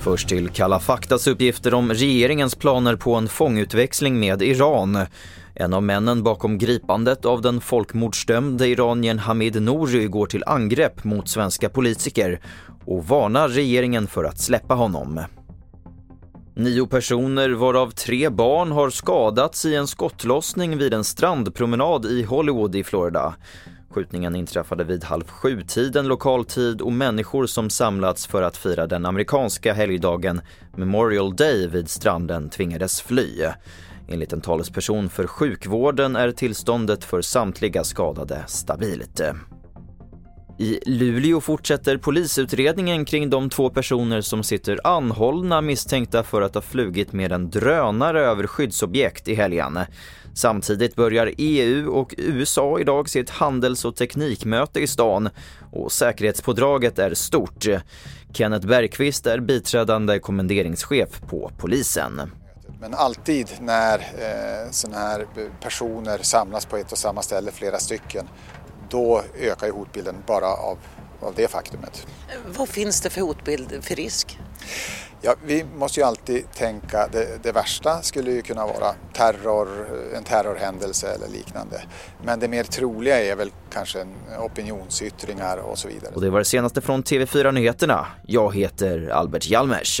Först till Kalla faktas uppgifter om regeringens planer på en fångutväxling med Iran. En av männen bakom gripandet av den folkmordsdömde iranien Hamid Nouri går till angrepp mot svenska politiker och varnar regeringen för att släppa honom. Nio personer, varav tre barn, har skadats i en skottlossning vid en strandpromenad i Hollywood i Florida. Skjutningen inträffade vid halv sju-tiden lokal tid och människor som samlats för att fira den amerikanska helgdagen Memorial Day vid stranden tvingades fly. Enligt en talesperson för sjukvården är tillståndet för samtliga skadade stabilt. I Luleå fortsätter polisutredningen kring de två personer som sitter anhållna misstänkta för att ha flugit med en drönare över skyddsobjekt i helgen. Samtidigt börjar EU och USA idag sitt handels och teknikmöte i stan och säkerhetspådraget är stort. Kenneth Bergqvist är biträdande kommenderingschef på polisen. Men alltid när eh, sådana här personer samlas på ett och samma ställe, flera stycken, då ökar ju hotbilden bara av, av det faktumet. Vad finns det för hotbild, för risk? Ja, vi måste ju alltid tänka, det, det, värsta skulle ju kunna vara terror, en terrorhändelse eller liknande. Men det mer troliga är väl kanske opinionsyttringar och så vidare. Och det var det senaste från TV4 Nyheterna. Jag heter Albert Hjalmers.